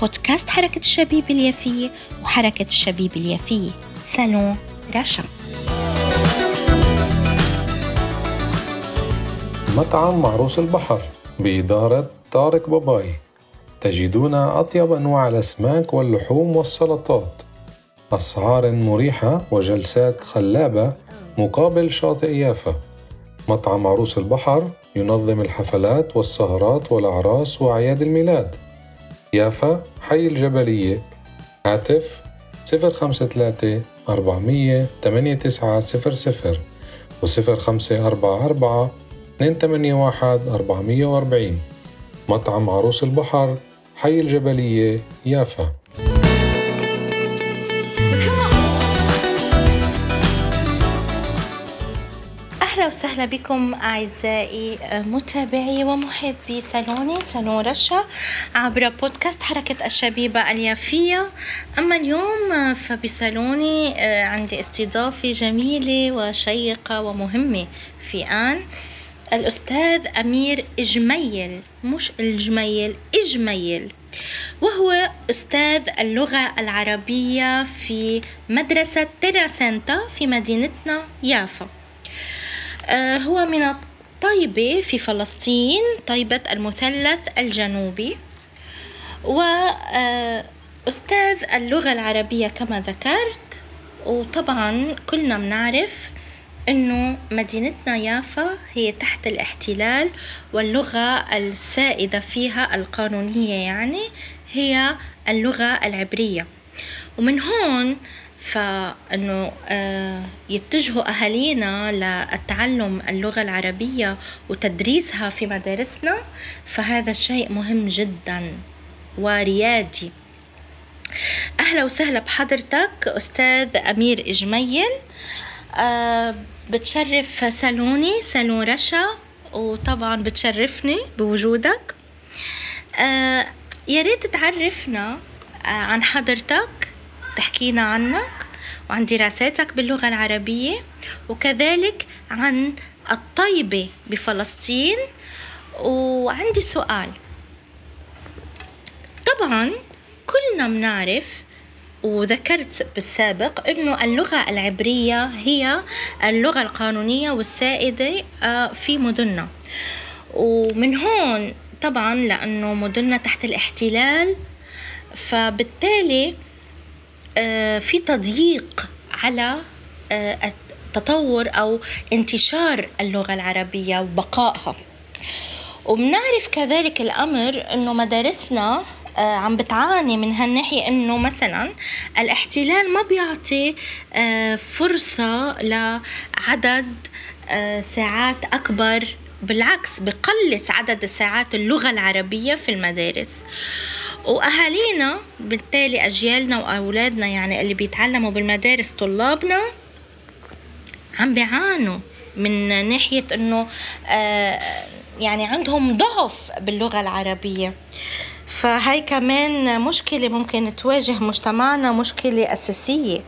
بودكاست حركة الشبيب اليافية وحركة الشبيب اليافية سالون رشا مطعم معروس البحر بإدارة طارق باباي. تجدون أطيب أنواع الأسماك واللحوم والسلطات. أسعار مريحة وجلسات خلابة مقابل شاطئ يافا. مطعم عروس البحر ينظم الحفلات والسهرات والأعراس وأعياد الميلاد. يافا حي الجبلية هاتف 053 400 8900 و 0544 281 440 مطعم عروس البحر حي الجبلية يافا. وسهلا بكم أعزائي متابعي ومحبي صالوني صالون رشا عبر بودكاست حركة الشبيبة اليافية. أما اليوم فبصالوني عندي استضافة جميلة وشيقة ومهمة في آن. الأستاذ أمير إجميل مش الجميل إجميل وهو أستاذ اللغة العربية في مدرسة تيراسنتا في مدينتنا يافا. آه، هو من الطيبة في فلسطين طيبة المثلث الجنوبي. وأستاذ آه، اللغة العربية كما ذكرت. وطبعا كلنا بنعرف إنه مدينتنا يافا هي تحت الاحتلال واللغة السائدة فيها القانونية يعني هي اللغة العبرية. ومن هون فإنه آه، يتجهوا أهالينا للتعلم اللغة العربية وتدريسها في مدارسنا. فهذا الشيء مهم جدا وريادي. أهلا وسهلا بحضرتك أستاذ أمير إجميل. أه بتشرف صالوني صالون رشا وطبعا بتشرفني بوجودك. أه يا ريت تعرفنا آه، عن حضرتك. تحكينا عنك وعن دراساتك باللغة العربية وكذلك عن الطيبة بفلسطين. وعندي سؤال. طبعا كلنا بنعرف وذكرت بالسابق إنه اللغة العبرية هي اللغة القانونية والسائدة آه، في مدننا. ومن هون طبعا لأنه مدننا تحت الاحتلال فبالتالي في تضييق على آه، تطور أو انتشار اللغة العربية وبقائها. وبنعرف كذلك الأمر إنه مدارسنا آه، عم بتعاني من هالناحية إنه مثلا الاحتلال ما بيعطي فرصة لعدد ساعات أكبر بالعكس بقلص عدد الساعات اللغة العربية في المدارس. وأهالينا بالتالي أجيالنا وأولادنا يعني اللي بيتعلموا بالمدارس طلابنا عم بيعانوا من ناحية إنه آه يعني عندهم ضعف باللغة العربية. فهي كمان مشكلة ممكن تواجه مجتمعنا مشكلة أساسية.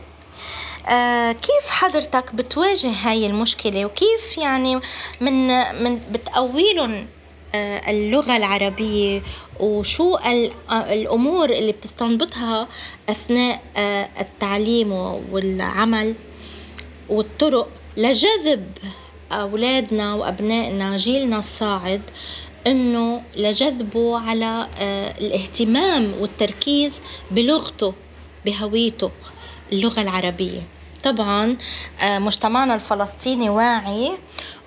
آه كيف حضرتك بتواجه هاي المشكلة؟ وكيف يعني من من بتقويلهم اللغة العربية وشو الأمور اللي بتستنبطها أثناء آه، التعليم والعمل والطرق لجذب أولادنا وأبنائنا جيلنا الصاعد إنه لجذبه على آه، الاهتمام والتركيز بلغته بهويته اللغة العربية. طبعا آه، مجتمعنا الفلسطيني واعي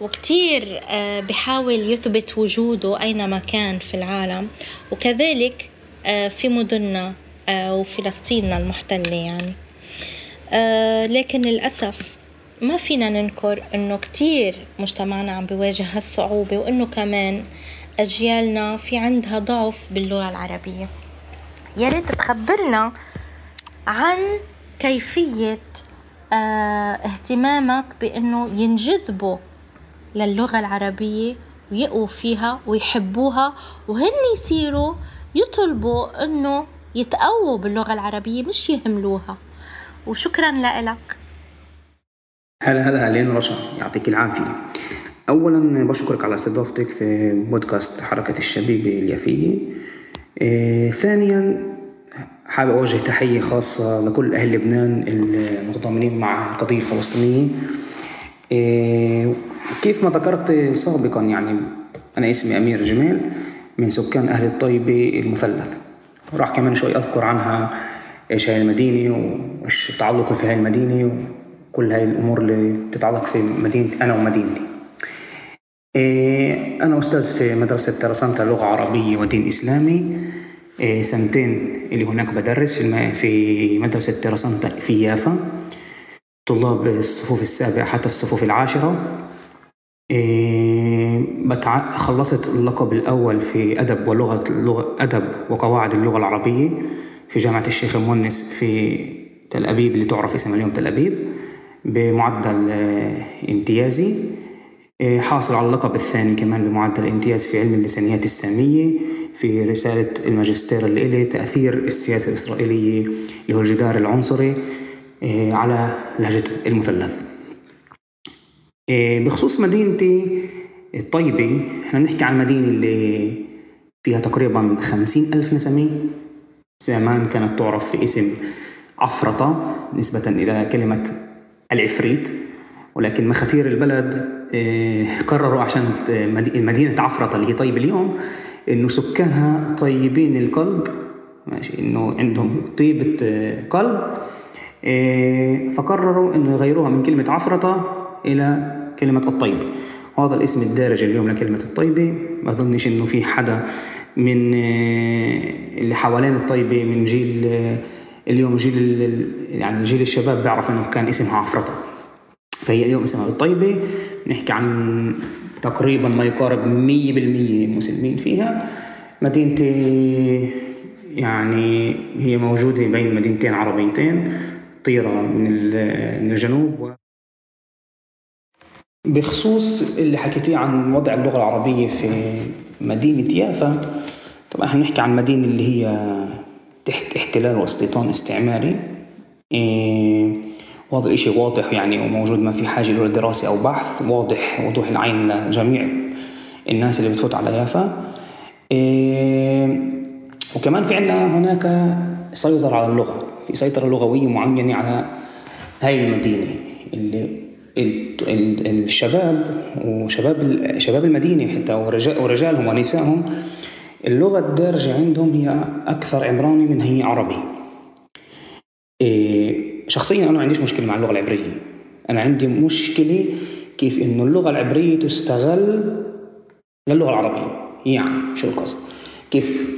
وكتير آه، بحاول يثبت وجوده أينما كان في العالم. وكذلك آه، في مدننا وفلسطيننا المحتلة يعني. لكن للأسف ما فينا ننكر إنه كتير مجتمعنا عم بيواجه هالصعوبة وإنه كمان أجيالنا في عندها ضعف باللغة العربية. يا ريت تخبرنا عن كيفية اهتمامك بأنه ينجذبوا للغة العربية ويقوا فيها ويحبوها وهن يصيروا يطلبوا أنه يتقووا باللغة العربية مش يهملوها. وشكرا لك هلا هلا هلين رشا. يعطيك العافية. أولا بشكرك على استضافتك في بودكاست حركة الشبيبة اليافية. إيه ثانيا حابب أوجه تحية خاصة لكل أهل لبنان المتضامنين مع القضية الفلسطينية. إيه كيف ما ذكرت سابقا يعني أنا اسمي أمير جميل من سكان أهل الطيبة المثلث. راح كمان شوي أذكر عنها إيش هاي المدينة وإيش تعلقي في هاي المدينة وكل هاي الأمور اللي بتتعلق في مدينة أنا ومدينتي. إيه أنا أستاذ في مدرسة ترسانتا لغة عربية ودين إسلامي. سنتين اللي هناك بدرس في, في مدرسة ترسانتا في يافا طلاب الصفوف السابعة حتى الصفوف العاشرة. إيه بتع... خلصت اللقب الأول في أدب ولغة اللغة أدب وقواعد اللغة العربية في جامعة الشيخ المونس في تل أبيب اللي تعرف اسمها اليوم تل أبيب بمعدل آه، امتيازي. إيه حاصل على اللقب الثاني كمان بمعدل امتياز في علم اللسانيات السامية في رسالة الماجستير اللي إلي تأثير السياسة الإسرائيلية اللي هو الجدار العنصري إيه على لهجة المثلث. إيه، بخصوص مدينتي الطيبة إحنا بنحكي عن مدينة اللي فيها تقريبا خمسين ألف نسمة. زمان كانت تعرف في اسم عفرطة نسبة إلى كلمة العفريت. ولكن مخاتير البلد إيه، قرروا عشان المدينة عفرطة اللي هي طيبة اليوم إنه سكانها طيبين القلب ماشي إنه عندهم طيبة آه، قلب إيه، فقرروا إنه يغيروها من كلمة عفرطة إلى كلمة الطيبة وهذا الاسم الدارج اليوم لكلمة الطيبة. ما أظنش إنه في حدا من آه، اللي حوالين الطيبة من جيل آه، اليوم جيل يعني جيل الشباب بيعرف إنه كان اسمها عفرطة. فهي اليوم اسمها الطيبة. نحكي عن تقريبا ما يقارب 100% مسلمين فيها. مدينتي يعني هي موجودة بين مدينتين عربيتين طيرة من الجنوب بخصوص اللي حكيتيه عن وضع اللغة العربية في مدينة يافا طبعا إحنا بنحكي عن مدينة اللي هي تحت احتلال واستيطان استعماري. إيه وهذا الاشي واضح يعني وموجود ما في حاجة له دراسة أو بحث واضح وضوح العين لجميع الناس اللي بتفوت على يافا. إيه وكمان في عندنا هناك سيطرة على اللغة في سيطرة لغوية معينة على هاي المدينة اللي الشباب وشباب شباب المدينة حتى ورجالهم ونسائهم اللغة الدارجة عندهم هي أكثر عمراني من هي عربي. شخصيا أنا ما عنديش مشكلة مع اللغة العبرية. أنا عندي مشكلة كيف إنه اللغة العبرية تستغل للغة العربية. يعني شو القصد؟ كيف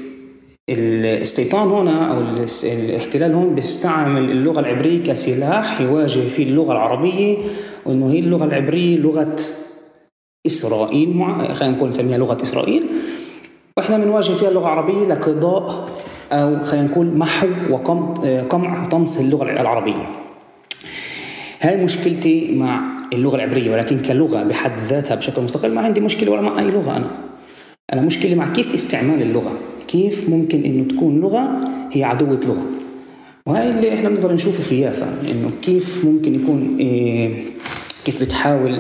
الاستيطان هنا أو الاحتلال هون بيستعمل اللغة العبرية كسلاح يواجه فيه اللغة العربية وإنه هي اللغة العبرية لغة إسرائيل. خلينا نقول نسميها لغة إسرائيل. وإحنا بنواجه فيها اللغة العربية لقضاء أو خلينا نقول محو وقمع وطمس اللغة العربية. هاي مشكلتي مع اللغة العبرية ولكن كلغة بحد ذاتها بشكل مستقل ما عندي مشكلة ولا مع أي لغة أنا. أنا مشكلة مع كيف استعمال اللغة كيف ممكن إنه تكون لغة هي عدوة لغة. وهي اللي إحنا بنقدر نشوفه في يافا إنه كيف ممكن يكون إيه كيف بتحاول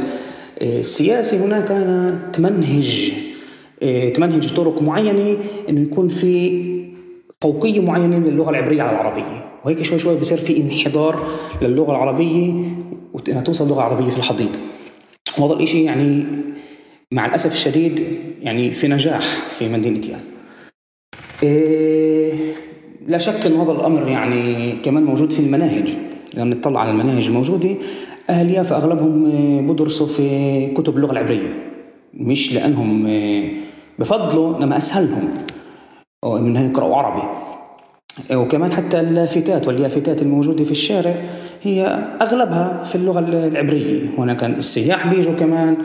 إيه السياسة هناك أنا تمنهج إيه تمنهج طرق معينة إنه يكون في فوقيه معينه من اللغة العبرية على العربية. وهيك شوي شوي بصير في انحدار للغة العربية وإنها توصل لغة عربية في الحضيض. وهذا الشيء يعني مع الأسف الشديد يعني في نجاح في مدينة يافا إيه لا شك أن هذا الأمر يعني كمان موجود في المناهج. لما نطلع على المناهج الموجودة أهل يافا أغلبهم بدرسوا في كتب اللغة العبرية. مش لأنهم آه، بفضلوا إنما أسهلهم. من يقرأوا عربي. وكمان حتى اللافتات واليافتات الموجودة في الشارع هي أغلبها في اللغة العبرية. هناك السياح بيجوا كمان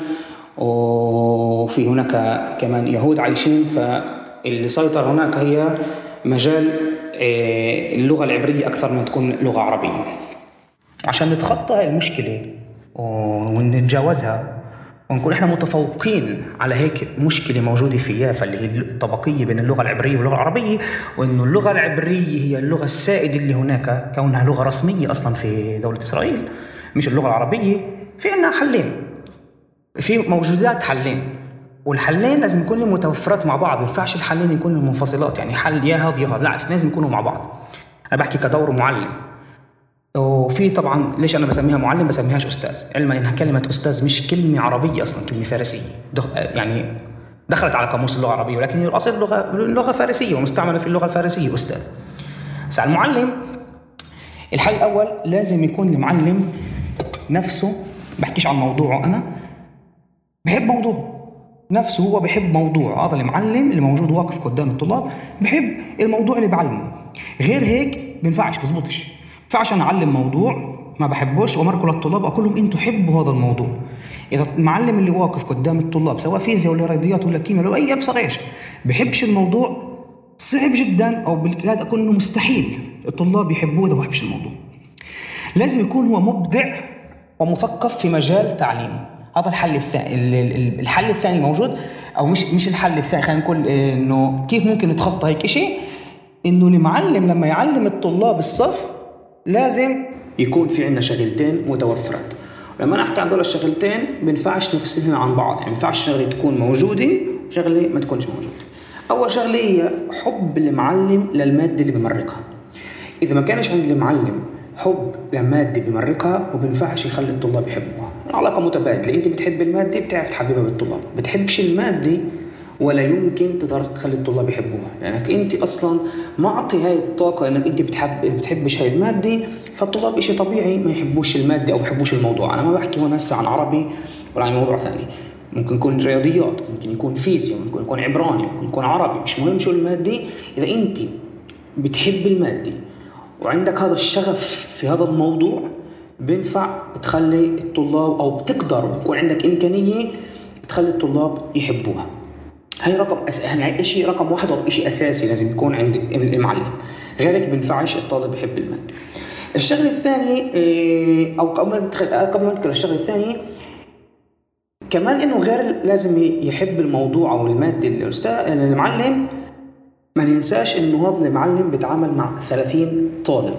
وفي هناك كمان يهود عايشين ف اللي سيطر هناك هي مجال آه، اللغة العبرية أكثر من تكون لغة عربية. عشان نتخطى هاي المشكلة ونتجاوزها ونكون إحنا متفوقين على هيك مشكلة موجودة في يافا اللي هي الطبقية بين اللغة العبرية واللغة العربية وإنه اللغة العبرية هي اللغة السائدة اللي هناك كونها لغة رسمية أصلا في دولة إسرائيل مش اللغة العربية في عندنا حلين في موجودات حلين والحلين لازم يكونوا متوفرات مع بعض ما ينفعش الحلين يكونوا منفصلات يعني حل يا هذا يا هذا لا لازم يكونوا مع بعض. أنا بحكي كدور معلم. وفي طبعا ليش أنا بسميها معلم؟ بسميهاش أستاذ. علما إنها كلمة أستاذ مش كلمة عربية أصلا كلمة فارسية. يعني دخلت على قاموس اللغة العربية ولكن الأصل لغه لغة فارسية ومستعملة في اللغة الفارسية أستاذ. بس المعلم الحل الأول لازم يكون المعلم نفسه بحكيش عن موضوعه أنا بحب موضوعه. نفسه هو بحب موضوع. هذا المعلم اللي موجود واقف قدام الطلاب بحب الموضوع اللي بعلمه. غير هيك بينفعش بزبطش. ينفعش أنا أعلم موضوع ما بحبوش وامركه للطلاب أقول لهم أنتوا حبوا هذا الموضوع. إذا المعلم اللي واقف قدام الطلاب سواء فيزياء ولا رياضيات ولا كيمياء ولا أي أبصر إيش بحبش الموضوع صعب جدا أو بالكاد أقول إنه مستحيل الطلاب يحبوه إذا ما بحبش الموضوع. لازم يكون هو مبدع ومثقف في مجال تعليمه. هذا الحل الثاني الحل الثاني الموجود أو مش مش الحل الثاني خلينا نقول إنه كيف ممكن نتخطى هيك شيء إنه المعلم لما يعلم الطلاب الصف لازم يكون في عندنا شغلتين متوفرات. لما نحكي عن دول الشغلتين بنفعش نفصلهم عن بعض. يعني بنفعش شغلة تكون موجودة وشغلة ما تكونش موجودة. أول شغلة هي حب المعلم للمادة اللي بمرقها. إذا ما كانش عند المعلم حب لماده بمرقها وبنفعش يخلي الطلاب يحبوها. علاقة متبادلة. أنت بتحب المادة بتعرف تحببها بالطلاب. بتحبش المادة ولا يمكن تقدر تخلي الطلاب يحبوها. لأنك أنت أصلا معطي هاي الطاقة إنك أنت بتحب بتحبش هاي الماده فالطلاب شيء طبيعي ما يحبوش الماده أو يحبوش الموضوع. أنا ما بحكي هون هسه عن عربي ولا عن موضوع ثاني. ممكن يكون رياضيات ممكن يكون فيزياء ممكن يكون عبراني ممكن يكون عربي. مش مهم شو الماده إذا أنت بتحب الماده وعندك هذا الشغف في هذا الموضوع بينفع تخلي الطلاب أو بتقدر يكون عندك إمكانية تخلي الطلاب يحبوها. هاي رقم أس... يعني شيء رقم واحد شيء أساسي لازم يكون عند المعلم. غيرك بينفعش الطالب يحب المادة. الشغلة الثانية إيه، أو قبل ما ندخل قبل ما ندخل الشغلة الثانية كمان إنه غير لازم يحب الموضوع أو المادة الأستاذ المعلم ما ننساش إنه هذا المعلم بيتعامل مع 30 طالب.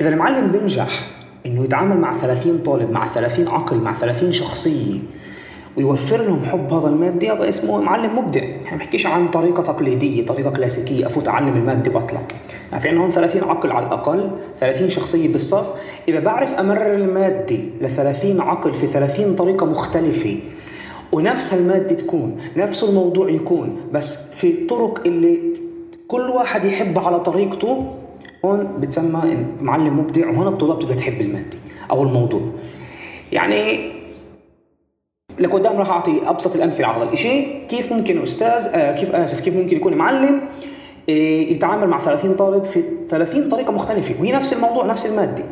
إذا المعلم بينجح إنه يتعامل مع 30 طالب مع 30 عقل مع 30 شخصية ويوفر لهم حب هذا المادي هذا اسمه معلم مبدع. إحنا بنحكيش عن طريقة تقليدية طريقة كلاسيكية. أفوت أعلم المادة بطلع. في عندنا هون 30 عقل على الأقل 30 شخصية بالصف. إذا بعرف أمرر المادة ل 30 عقل في 30 طريقة مختلفة ونفس المادة تكون نفس الموضوع يكون بس في الطرق اللي كل واحد يحب على طريقته هون بتسمى معلم مبدع. وهون الطلاب تبدا تحب المادة أو الموضوع. يعني لقدام راح أعطي أبسط الأمثلة على هذا الشيء كيف ممكن أستاذ آه كيف أسف كيف ممكن يكون معلم آه يتعامل مع 30 طالب في 30 طريقة مختلفة وهي نفس الموضوع نفس المادة.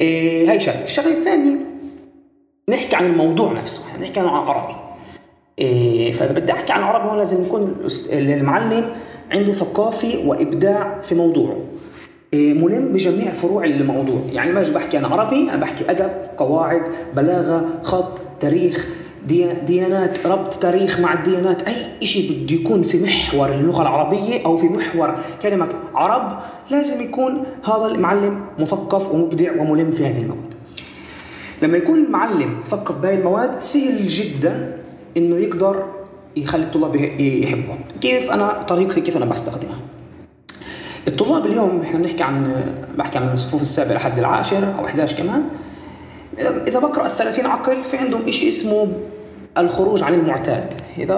آه هاي شغلة. الشغلة الثانية نحكي عن الموضوع نفسه يعني نحكي عن عربي آه فإذا بدي أحكي عن عربي هون لازم يكون المعلم عنده ثقافة وإبداع في موضوعه. آه، ملم بجميع فروع الموضوع. يعني ما بحكي أنا عربي أنا بحكي أدب قواعد بلاغة خط تاريخ ديانات ربط تاريخ مع الديانات. أي شيء بده يكون في محور اللغة العربية أو في محور كلمة عرب لازم يكون هذا المعلم مثقف ومبدع وملم في هذه المواد. لما يكون المعلم مثقف بهذه المواد سهل جدا إنه يقدر يخلي الطلاب يحبهم. كيف أنا طريقتي كيف أنا بستخدمها؟ الطلاب اليوم إحنا بنحكي عن بحكي عن الصفوف السابعه لحد العاشر أو 11 كمان إذا بقرأ ال 30 عقل في عندهم شيء اسمه الخروج عن المعتاد. إذا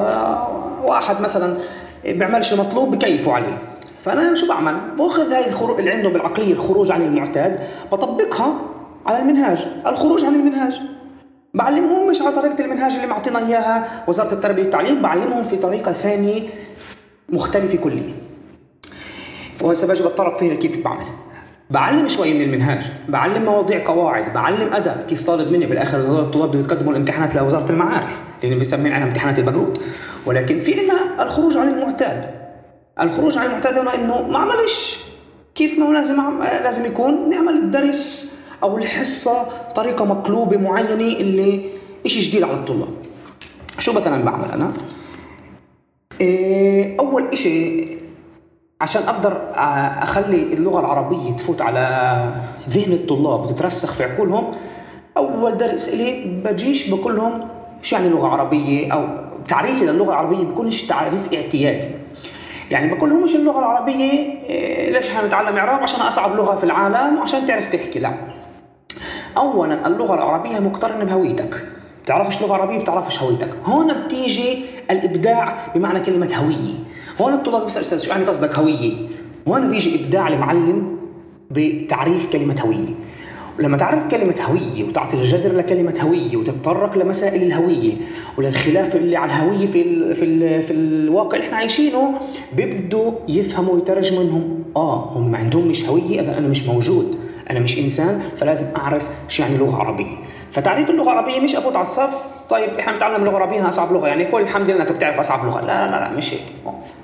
واحد مثلا بيعملش المطلوب بكيفوا عليه. فأنا شو بعمل؟ بأخذ هاي الخروج اللي عندهم بالعقلية الخروج عن المعتاد بطبقها على المنهاج. الخروج عن المنهاج. بعلمهم مش على طريقة المنهاج اللي معطينا إياها وزارة التربية والتعليم بعلمهم في طريقة ثانية مختلفة كليا. وهسه باجي بتطرق فيها كيف بعمل. بعلم شوي من المنهاج بعلم مواضيع قواعد بعلم أدب كيف طالب مني بالآخر الطلاب بده يتقدموا الامتحانات لوزارة المعارف اللي بنسميها عنها امتحانات البقروت ولكن في عندنا الخروج عن المعتاد. الخروج عن المعتاد هنا إنه ما عملش. كيف ما هو لازم لازم يكون نعمل الدرس أو الحصة بطريقة مقلوبة معينة اللي شيء جديد على الطلاب. شو مثلا بعمل أنا؟ إيه، أول إشي عشان أقدر أ- أخلي اللغة العربية تفوت على ذهن الطلاب وتترسخ في عقولهم أول درس لي بجيش بقول لهم شو يعني لغه عربيه أو تعريفي للغة العربية بيكونش تعريف اعتيادي. يعني بقول لهم مش اللغة العربية إيه، ليش إحنا بنتعلم إعراب؟ عشان أصعب لغة في العالم وعشان تعرف تحكي لا. اولا اللغة العربية مقترنة بهويتك. بتعرفش لغة عربية؟ بتعرفش هويتك. هون بتيجي الإبداع بمعنى كلمة هوية. هون الطلاب بيسألوا أستاذ شو يعني قصدك هوية؟ هون بيجي إبداع المعلم بتعريف كلمة هوية. ولما تعرف كلمة هوية وتعطي الجذر لكلمة هوية وتتطرق لمسائل الهوية وللخلاف اللي على الهوية في ال في ال في الواقع اللي إحنا عايشينه بيبدوا يفهموا ويترجموا إنهم آه هم عندهم مش هوية اذا أنا مش موجود أنا مش إنسان فلازم أعرف شو يعني لغة عربية. فتعريف اللغة العربية مش أفوت على الصف طيب إحنا بنتعلم لغة عربية أصعب لغة يعني كل الحمد لله إنك بتعرف أصعب لغة. لا لا لا, مش هيك.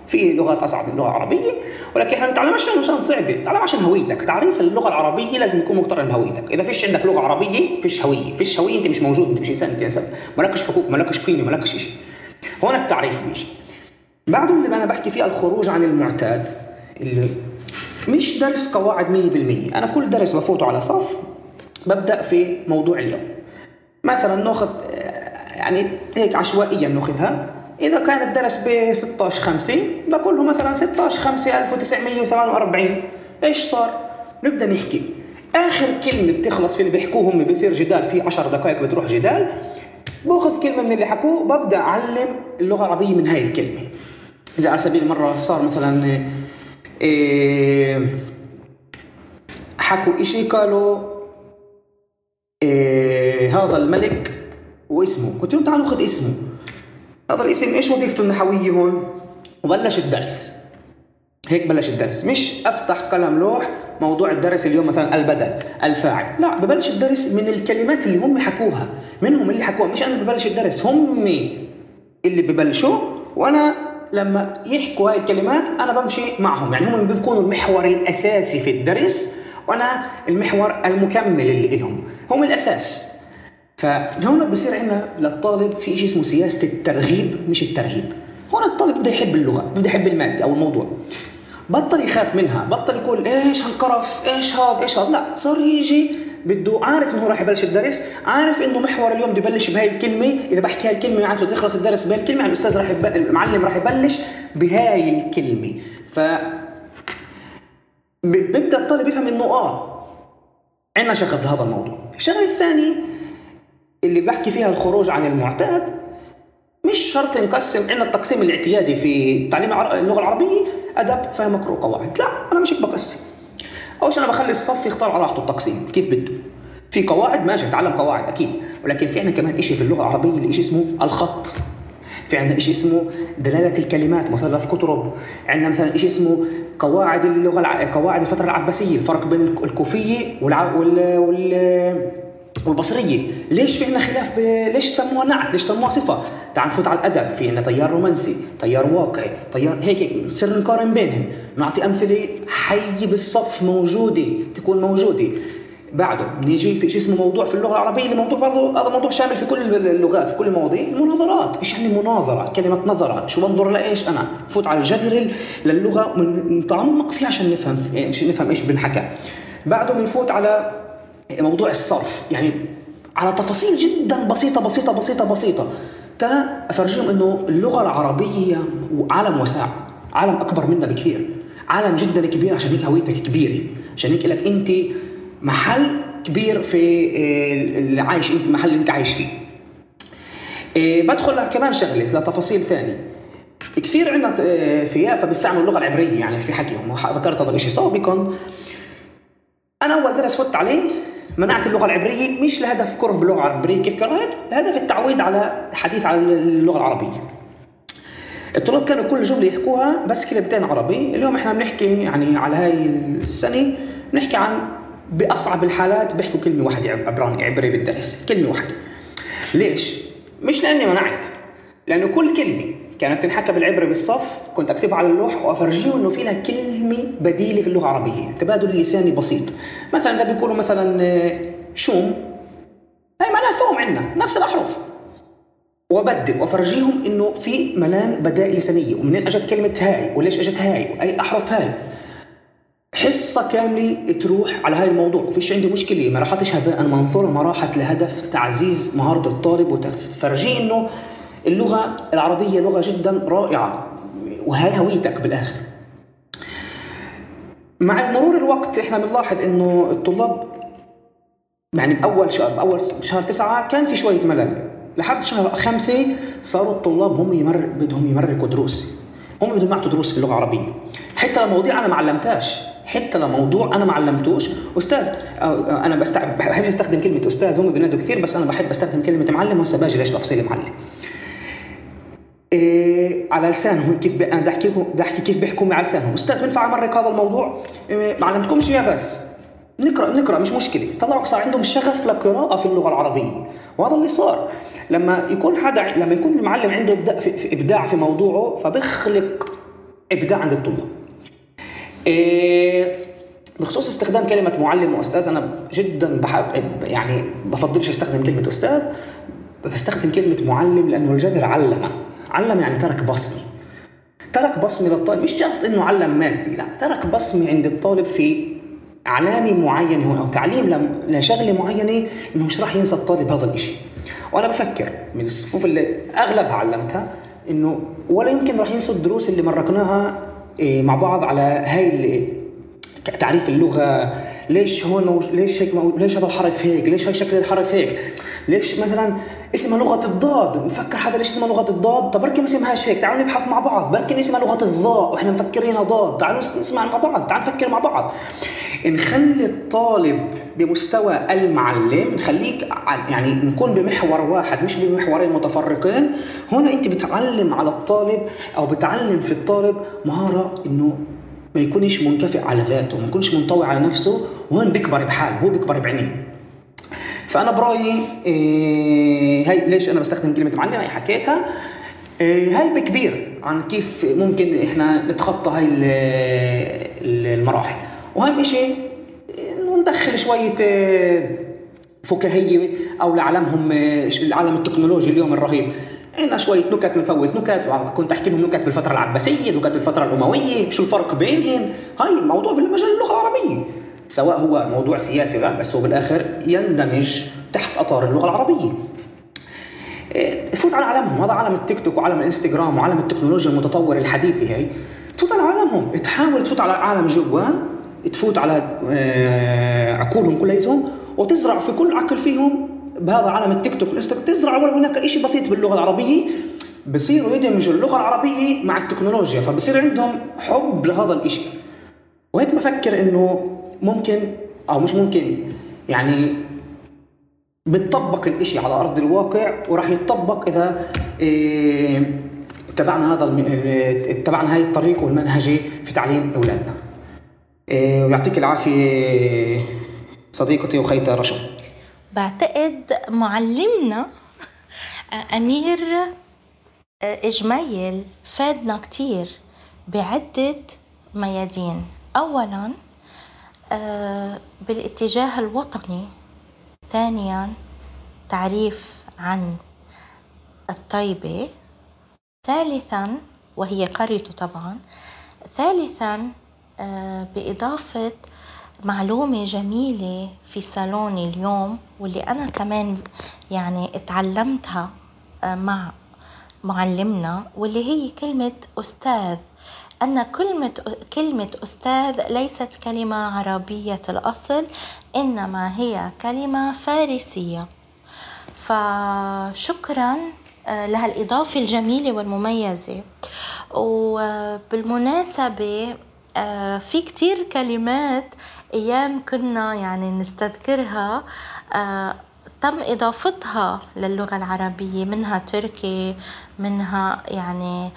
في لغات أصعب من اللغة العربيه ولكن إحنا بنتعلم عشان صعبه بنتعلم عشان هويتك. تعريف اللغة العربية لازم يكون مقترن بهويتك. إذا فيش عندك لغة عربية فيش هوية. فيش هوية أنت مش موجود أنت مش إنسان أنت إنسان. مالكش حقوق مالكش قيمة مالكش شيء هون التعريف بيجي بعده اللي أنا بحكي فيه الخروج عن المعتاد اللي مش درس قواعد 100% أنا كل درس بفوته على صف ببدأ في موضوع اليوم. مثلا ناخذ يعني هيك عشوائيا نأخذها. إذا كان الدرس ب 16 5 بقول له مثلا 16 5 1948 إيش صار؟ نبدأ نحكي. آخر كلمة بتخلص في اللي بيحكوه هم بيصير جدال في 10 دقائق بتروح جدال. بأخذ كلمة من اللي حكوه وببدا أعلم اللغة العربية من هاي الكلمة. إذا على سبيل المرة صار مثلا إيه حكوا إشي قالوا إيه هذا الملك واسمه. قلت لهم تعالوا خذ اسمه. هذا الاسم إيش وظيفته النحويه هون؟ وبلش الدرس. هيك بلش الدرس. مش أفتح قلم لوح موضوع الدرس اليوم مثلا البدل الفاعل. لا ببلش الدرس من الكلمات اللي هم حكوها. منهم اللي حكوها. مش أنا ببلش الدرس هم اللي ببلشوا. وأنا لما يحكوا هاي الكلمات أنا بمشي معهم. يعني هم بيكونوا المحور الأساسي في الدرس وأنا المحور المكمل اللي لهم هم الأساس. فهون بصير عندنا للطالب في شيء اسمه سياسة الترغيب مش الترهيب. هون الطالب بده يحب اللغة بده يحب المادة أو الموضوع. بطل يخاف منها بطل يقول إيش هالقرف إيش هذا إيش هذا. لا صار يجي بده عارف إنه راح يبلش الدرس عارف إنه محور اليوم بده يبلش بهاي الكلمة إذا بحكي هاي الكلمة معناته تخلص الدرس بهاي الكلمة يعني الأستاذ راح يب... المعلم راح يبلش بهاي الكلمة. ف بيبدأ الطالب يفهم إنه آه عندنا شغف لهذا الموضوع. الشغلة الثانية اللي بحكي فيها الخروج عن المعتاد مش شرط نقسم عندنا التقسيم الاعتيادي في تعليم اللغة العربية أدب فهم مقروء قواعد. لا أنا مش بقسم. أول شيء أنا بخلي الصف يختار على راحته التقسيم كيف بده. في قواعد ماشي أتعلم قواعد أكيد. ولكن في عندنا كمان شيء في اللغة العربية اللي شيء اسمه الخط. في عندنا شيء اسمه دلالة الكلمات مثلث قطرب عندنا مثلا شيء اسمه قواعد اللغة الع... قواعد الفترة العباسية الفرق بين الك- الكوفية والع... وال... وال... والبصرية. ليش في عندنا خلاف ب... ليش سموها نعت؟ ليش سموها صفة؟ تعال نفوت على الأدب. في عندنا تيار رومانسي تيار واقعي تيار هيك هيك. بصير نقارن بينهم. نعطي أمثلة حي بالصف موجودة تكون موجودة. بعده بنيجي في شيء اسمه موضوع في اللغة العربية. اللي موضوع برضه هذا موضوع شامل في كل اللغات في كل المواضيع. المناظرات إيش يعني مناظرة؟ كلمة نظرة. شو بنظر لإيش أنا؟ فوت على الجذر للغة ونتعمق فيها عشان نفهم عشان نفهم إيش بنحكى. بعده بنفوت على موضوع الصرف. يعني على تفاصيل جدا بسيطة بسيطة بسيطة بسيطة. أفرجيهم إنه اللغة العربية عالم واسع عالم أكبر منا بكثير. عالم جدا كبير عشان هيك هويتك كبيرة. عشان هيك لك أنت محل كبير في آه، اللي عايش أنت المحل اللي أنت عايش فيه. آه، بدخل كمان شغلة لتفاصيل ثانية. كثير عندنا آه، في يافا بيستعملوا اللغة العبرية يعني في حكيهم. ذكرت هذا الشيء سابقا. أنا أول درس فت عليه منعت اللغة العبرية مش لهدف كره باللغة العبرية كيف كرهت لهدف التعويد على الحديث عن اللغة العربية. الطلاب كانوا كل جملة يحكوها بس كلمتين عربي. اليوم إحنا بنحكي يعني على هاي السنة بنحكي عن بأصعب الحالات بيحكوا كلمة واحدة عبراني عبري بالدرس كلمة واحدة. ليش؟ مش لأني منعت لأنه كل كلمة كانت تنحكى بالعبري بالصف كنت أكتبها على اللوح وافرجيه إنه في لها كلمة بديلة في اللغة العربية تبادل لساني بسيط. مثلا إذا بيقولوا مثلا آه، شوم هي معناها ثوم عندنا نفس الأحرف. وأبدل وأفرجيهم إنه في ملان بدائل لسانية ومنين أجت كلمة هاي؟ وليش أجت هاي؟ واي أحرف هاي؟ حصة كاملة تروح على هاي الموضوع. وفيش عندي مشكلة ما راحتش هباء منثورا ما راحت لهدف تعزيز مهارة الطالب. وتفرجيه إنه اللغة العربية لغة جدا رائعة وهي هويتك بالآخر. مع مرور الوقت إحنا بنلاحظ إنه الطلاب يعني بأول شهر بأول شهر تسعة كان في شوية ملل. لحد شهر خمسة صاروا الطلاب هم يمر بدهم يمرقوا دروس. هم بدهم يعطوا دروس في اللغة العربية. حتى لو مواضيع أنا ما علمتهاش حتى لو موضوع أنا ما علمتوش أستاذ أنا بستعب بحب أستخدم كلمة أستاذ هم بينادوا كثير بس أنا بحب أستخدم كلمة معلم وهسه باجي ليش تفصيل معلم؟ إيه على لسانهم كيف أنا بدي أحكي لكم بدي أحكي كيف بيحكوا على لسانهم. أستاذ بينفع أمرك هذا الموضوع؟ إيه ما علمتكمش اياه بس. نقرا نقرأ مش مشكلة. طلعوا صار عندهم شغف للقراءه في اللغة العربية. وهذا اللي صار. لما يكون حدا لما يكون المعلم عنده ابداع في, في إبداع في موضوعه فبيخلق إبداع عند الطلاب. إيه بخصوص استخدام كلمة معلم وأستاذ أنا جدا بحب يعني بفضلش أستخدم كلمة أستاذ. بستخدم كلمة معلم لأنه الجذر علم علم يعني ترك بصمة ترك بصمة للطالب. مش شرط إنه علم مادي لا. ترك بصمة عند الطالب في علامة معينة هون أو تعليم لشغلة معينة إنه مش راح ينسى الطالب هذا الإشي. وأنا بفكر من الصفوف اللي أغلبها علمتها إنه ولا يمكن راح ينسوا الدروس اللي مرقناها إيه، مع بعض على هاي تعريف اللغة. ليش هون. ليش هيك. ليش هذا الحرف هيك؟ ليش هاي شكل الحرف هيك؟ ليش مثلا اسمها لغة الضاد. مفكر حدا ليش اسمها لغة الضاد؟ طب بركي ما اسمهاش هيك. تعالوا نبحث مع بعض. بركي اسمها لغة الضاء وإحنا مفكرينها ضاد. تعالوا نسمع مع بعض. تعالوا نفكر مع بعض. نخلي الطالب بمستوى المعلم نخليك يعني نكون بمحور واحد مش بمحورين متفرقين. هنا أنت بتعلم على الطالب أو بتعلم في الطالب مهارة إنه ما يكونش منكفئ على ذاته ما يكونش منطوي على نفسه وهون بيكبر بحاله هو بيكبر بعينيه. فأنا برأيي إيه هاي ليش أنا بستخدم كلمة معلم هي حكيتها إيه هاي بكبير عن كيف ممكن إحنا نتخطى هاي المراحل. وأهم شيء إنه ندخل شوية إيه، فكاهية أو لعالمهم العالم إيه، التكنولوجي اليوم الرهيب. عندنا شوية نكت بنفوت نكت كنت أحكي لهم نكت بالفترة العباسية نكت بالفترة الأموية شو الفرق بينهم؟ هاي موضوع بالمجال اللغة العربية. سواء هو موضوع سياسي بس هو بالآخر يندمج تحت أطار اللغة العربية. إيه، فوت على عالمهم. هذا عالم التيك توك وعالم الإنستغرام وعالم التكنولوجيا المتطورة الحديثة هي. تفوت على عالمهم. تحاول تفوت على العالم جوا تفوت على آه، عقولهم كليتهم وتزرع في كل عقل فيهم بهذا عالم التيك توك. تزرع ولا هناك شيء بسيط باللغة العربية. بصيروا يدمجوا اللغة العربية مع التكنولوجيا فبصير عندهم حب لهذا الشيء وهيك بفكر إنه ممكن أو مش ممكن. يعني بتطبق الإشي على أرض الواقع وراح يتطبق إذا إيه اتبعنا هذا اتبعنا هاي الطريق والمنهجي في تعليم أولادنا. إيه ويعطيك العافية صديقتي وخيتي رشا. بعتقد معلمنا آه، أمير آه، إجميل فادنا كتير بعدة ميادين. أولا بالاتجاه الوطني. ثانيا تعريف عن الطيبة. ثالثا وهي قريته طبعا. ثالثا بإضافة معلومة جميلة في صالوني اليوم واللي أنا كمان يعني اتعلمتها آه، مع معلمنا واللي هي كلمة أستاذ. أن كلمة كلمة أستاذ ليست كلمة عربية الأصل إنما هي كلمة فارسية. فشكرا آه، لهالإضافة الجميلة والمميزة. وبالمناسبة آه، في كتير كلمات أيام كنا يعني نستذكرها آه، تم إضافتها للغة العربية منها تركي منها يعني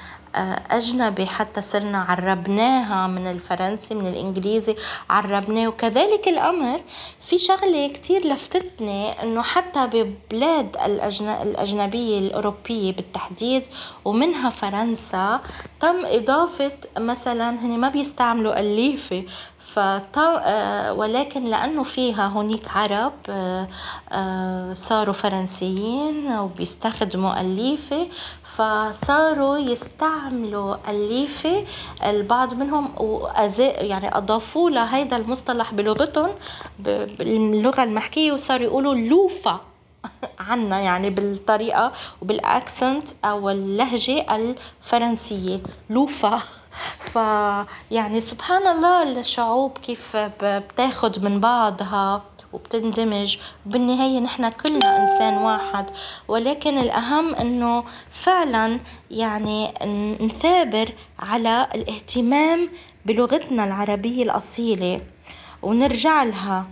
أجنبي حتى صرنا عربناها من الفرنسي من الإنجليزي عربناه. وكذلك الأمر في شغلة كتير لفتتني إنه حتى ببلاد الأجنبية الأوروبية بالتحديد ومنها فرنسا تم إضافة مثلا هني ما بيستعملوا أليفة آه، ولكن لأنه فيها هونيك عرب آه، آه، صاروا فرنسيين وبيستخدموا أليفة فصاروا يستعملوا أليفة البعض منهم يعني أضافوا لهيدا المصطلح بلغتهم باللغة المحكية وصاروا يقولوا لوفا. عنا يعني بالطريقة وبالأكسنت أو اللهجة الفرنسية لوفا. ف يعني سبحان الله الشعوب كيف بتاخد من بعضها وبتندمج. بالنهاية نحن كلنا إنسان واحد. ولكن الأهم إنه فعلا يعني نثابر على الاهتمام بلغتنا العربية الأصيلة ونرجع لها.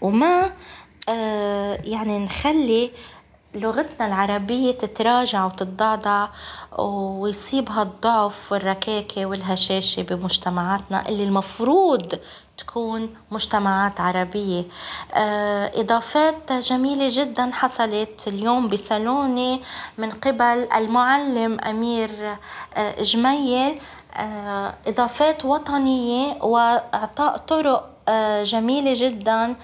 وما يعني نخلي لغتنا العربية تتراجع وتتضعضع ويصيبها الضعف والركاكة والهشاشة بمجتمعاتنا اللي المفروض تكون مجتمعات عربية. آه، إضافات جميلة جدا حصلت اليوم بصالوني من قبل المعلم أمير آه، جميل. آه، إضافات وطنية وإعطاء طرق جميلة جدا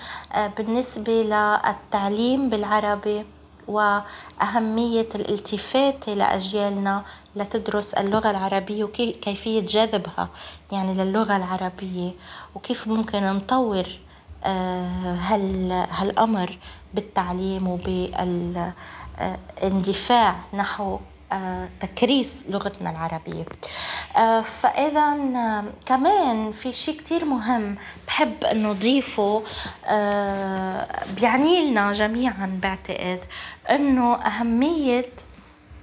بالنسبة للتعليم بالعربي وأهمية الالتفات لأجيالنا لتدرس اللغة العربية وكيفية جذبها يعني للغة العربية وكيف ممكن نطور آه، هال هالأمر بالتعليم وبالاندفاع نحو آه، تكريس لغتنا العربية. آه، فإذا آه، كمان في شيء كتير مهم بحب إنه ضيفه بيعني لنا جميعا بعتقد إنه أهمية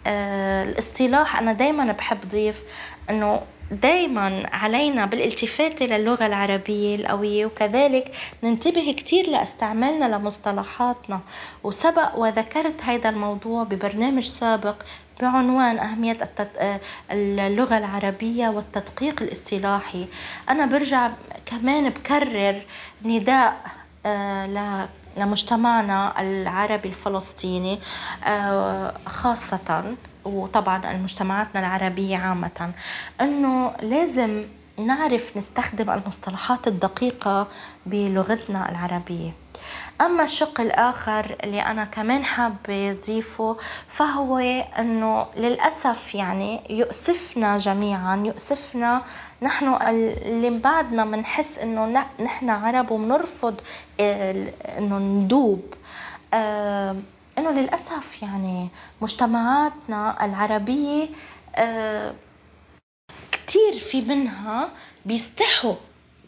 الاصطلاح. أنا دايما بحب ضيف إنه دايما علينا بالالتفات للغة العربية القوية وكذلك ننتبه كتير لأستعمالنا لمصطلحاتنا. وسبق وذكرت هذا الموضوع ببرنامج سابق بعنوان أهمية اللغة العربية والتدقيق الاصطلاحي. أنا برجع كمان بكرر نداء آه، لمجتمعنا العربي الفلسطيني آه، خاصة وطبعا المجتمعاتنا العربية عامة أنه لازم نعرف نستخدم المصطلحات الدقيقة بلغتنا العربية. أما الشق الآخر اللي أنا كمان حابة أضيفه فهو أنه للأسف يعني يؤسفنا جميعا يؤسفنا نحن اللي بعدنا بنحس أنه نحن عرب وبنرفض أنه ندوب. إنه للأسف يعني مجتمعاتنا العربية آه كتير في منها بيستحوا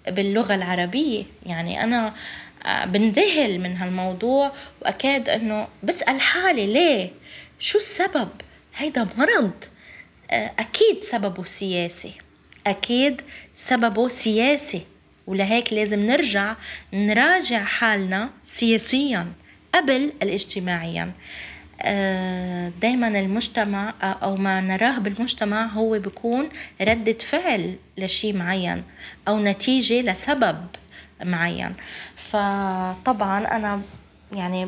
باللغة العربية. يعني أنا بنذهل من هالموضوع. وأكاد أنه بسأل حالي ليه؟ شو السبب؟ هيدا مرض. آه، أكيد سببه سياسي. أكيد سببه سياسي. ولهيك لازم نرجع نراجع حالنا سياسيا قبل الاجتماعيا. آه، دايما المجتمع أو ما نراه بالمجتمع هو بيكون ردة فعل لشيء معين أو نتيجة لسبب. معين. فطبعا أنا يعني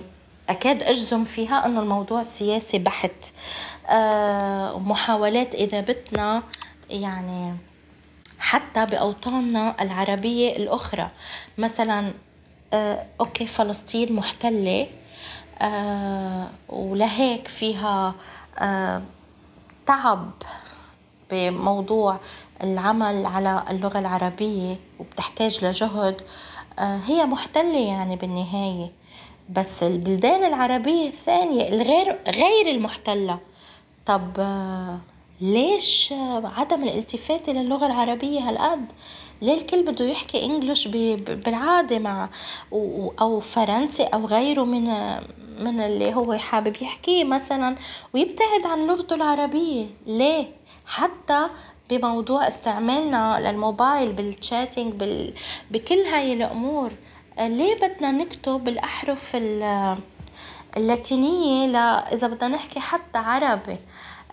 أكاد أجزم فيها إنه الموضوع سياسي بحت. آه، محاولات اذابتنا يعني حتى بأوطاننا العربية الأخرى. مثلا آه، أوكي فلسطين محتلة آه، ولهيك فيها آه، تعب بموضوع العمل على اللغة العربية وبتحتاج لجهد هي محتلة يعني بالنهاية. بس البلدان العربية الثانية الغير غير المحتلة. طب ليش عدم الالتفات إلى اللغة العربية هالقد؟ ليه الكل بده يحكي إنجلش بالعادة مع أو فرنسي أو غيره من من اللي هو حابب يحكيه مثلا ويبتعد عن لغته العربية. ليه؟ حتى بموضوع استعمالنا للموبايل بالتشاتينج بال... بكل هاي الأمور. ليه بدنا نكتب الأحرف اللاتينية لا إذا بدنا نحكي حتى عربي؟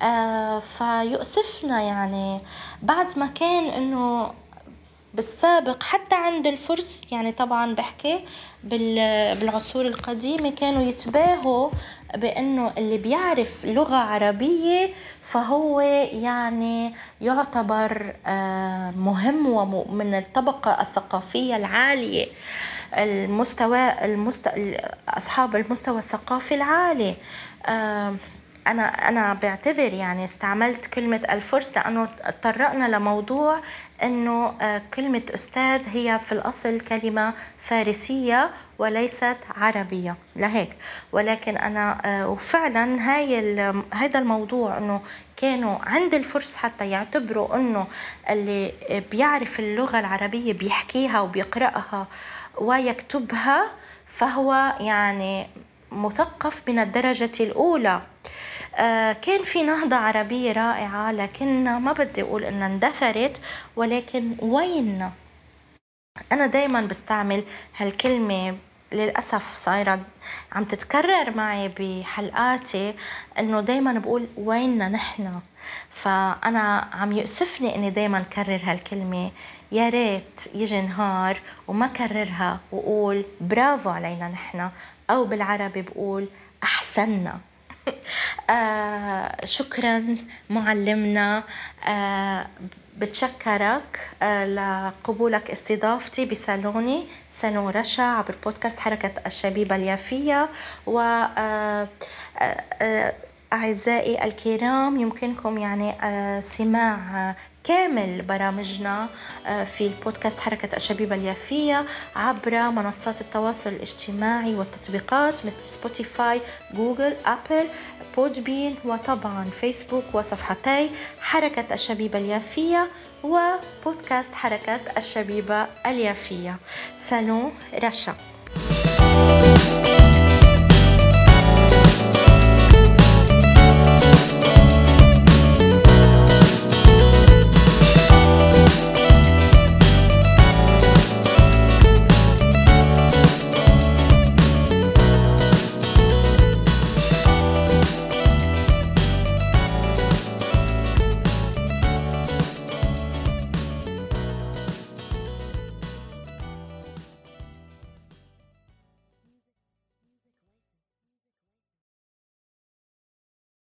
آه، فيؤسفنا يعني. بعد ما كان إنه بالسابق حتى عند الفرس يعني طبعا بحكي بالعصور القديمة كانوا يتباهوا بأنه اللي بيعرف لغة عربية فهو يعني يعتبر آه، مهم ومن الطبقة الثقافية العالية. المستوى المست... أصحاب المستوى الثقافي العالي. أنا أنا بعتذر يعني استعملت كلمة الفرس لأنه تطرقنا لموضوع إنه آه، كلمة أستاذ هي في الأصل كلمة فارسية وليست عربية لهيك ولكن أنا آه، وفعلا هاي هذا الموضوع إنه كانوا عند الفرس حتى يعتبروا إنه اللي بيعرف اللغة العربية بيحكيها وبيقرأها ويكتبها فهو يعني مثقف من الدرجة الأولى. آه، كان في نهضة عربية رائعة لكن ما بدي أقول إنها اندثرت ولكن وين؟ أنا دايما بستعمل هالكلمة للأسف صايرة عم تتكرر معي بحلقاتي إنه دايما بقول ويننا نحن؟ فأنا عم يؤسفني إني دايما كرر هالكلمة. يا ريت يجي نهار وما كررها وقول برافو علينا نحن أو بالعربي بقول أحسننا. آه شكرا معلمنا. آه بتشكرك آه لقبولك استضافتي بصالوني صالون رشا عبر بودكاست حركة الشبيبة اليافية. و أعزائي الكرام يمكنكم يعني آه، سماع كامل برامجنا آه، في البودكاست حركة الشبيبة اليافية عبر منصات التواصل الاجتماعي والتطبيقات مثل Spotify Google Apple Podbean وطبعا فيسبوك وصفحتي حركة الشبيبة اليافية وبودكاست حركة الشبيبة اليافية. سالون رشا.